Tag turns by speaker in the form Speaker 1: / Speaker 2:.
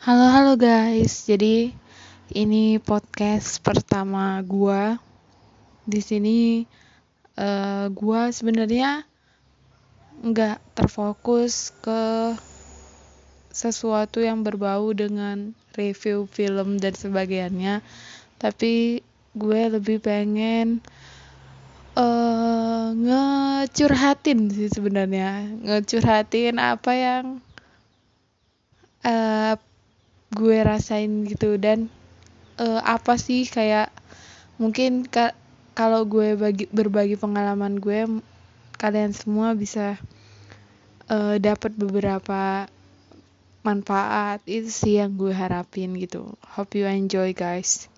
Speaker 1: Halo halo guys, jadi ini podcast pertama gua. Di sini uh, gua sebenarnya nggak terfokus ke sesuatu yang berbau dengan review film dan sebagainya, tapi gue lebih pengen uh, ngecurhatin sih sebenarnya, ngecurhatin apa yang gue rasain gitu. Dan uh, apa sih kayak mungkin ka kalau gue bagi berbagi pengalaman gue kalian semua bisa uh, dapat beberapa manfaat. Itu sih yang gue harapin gitu. Hope you enjoy guys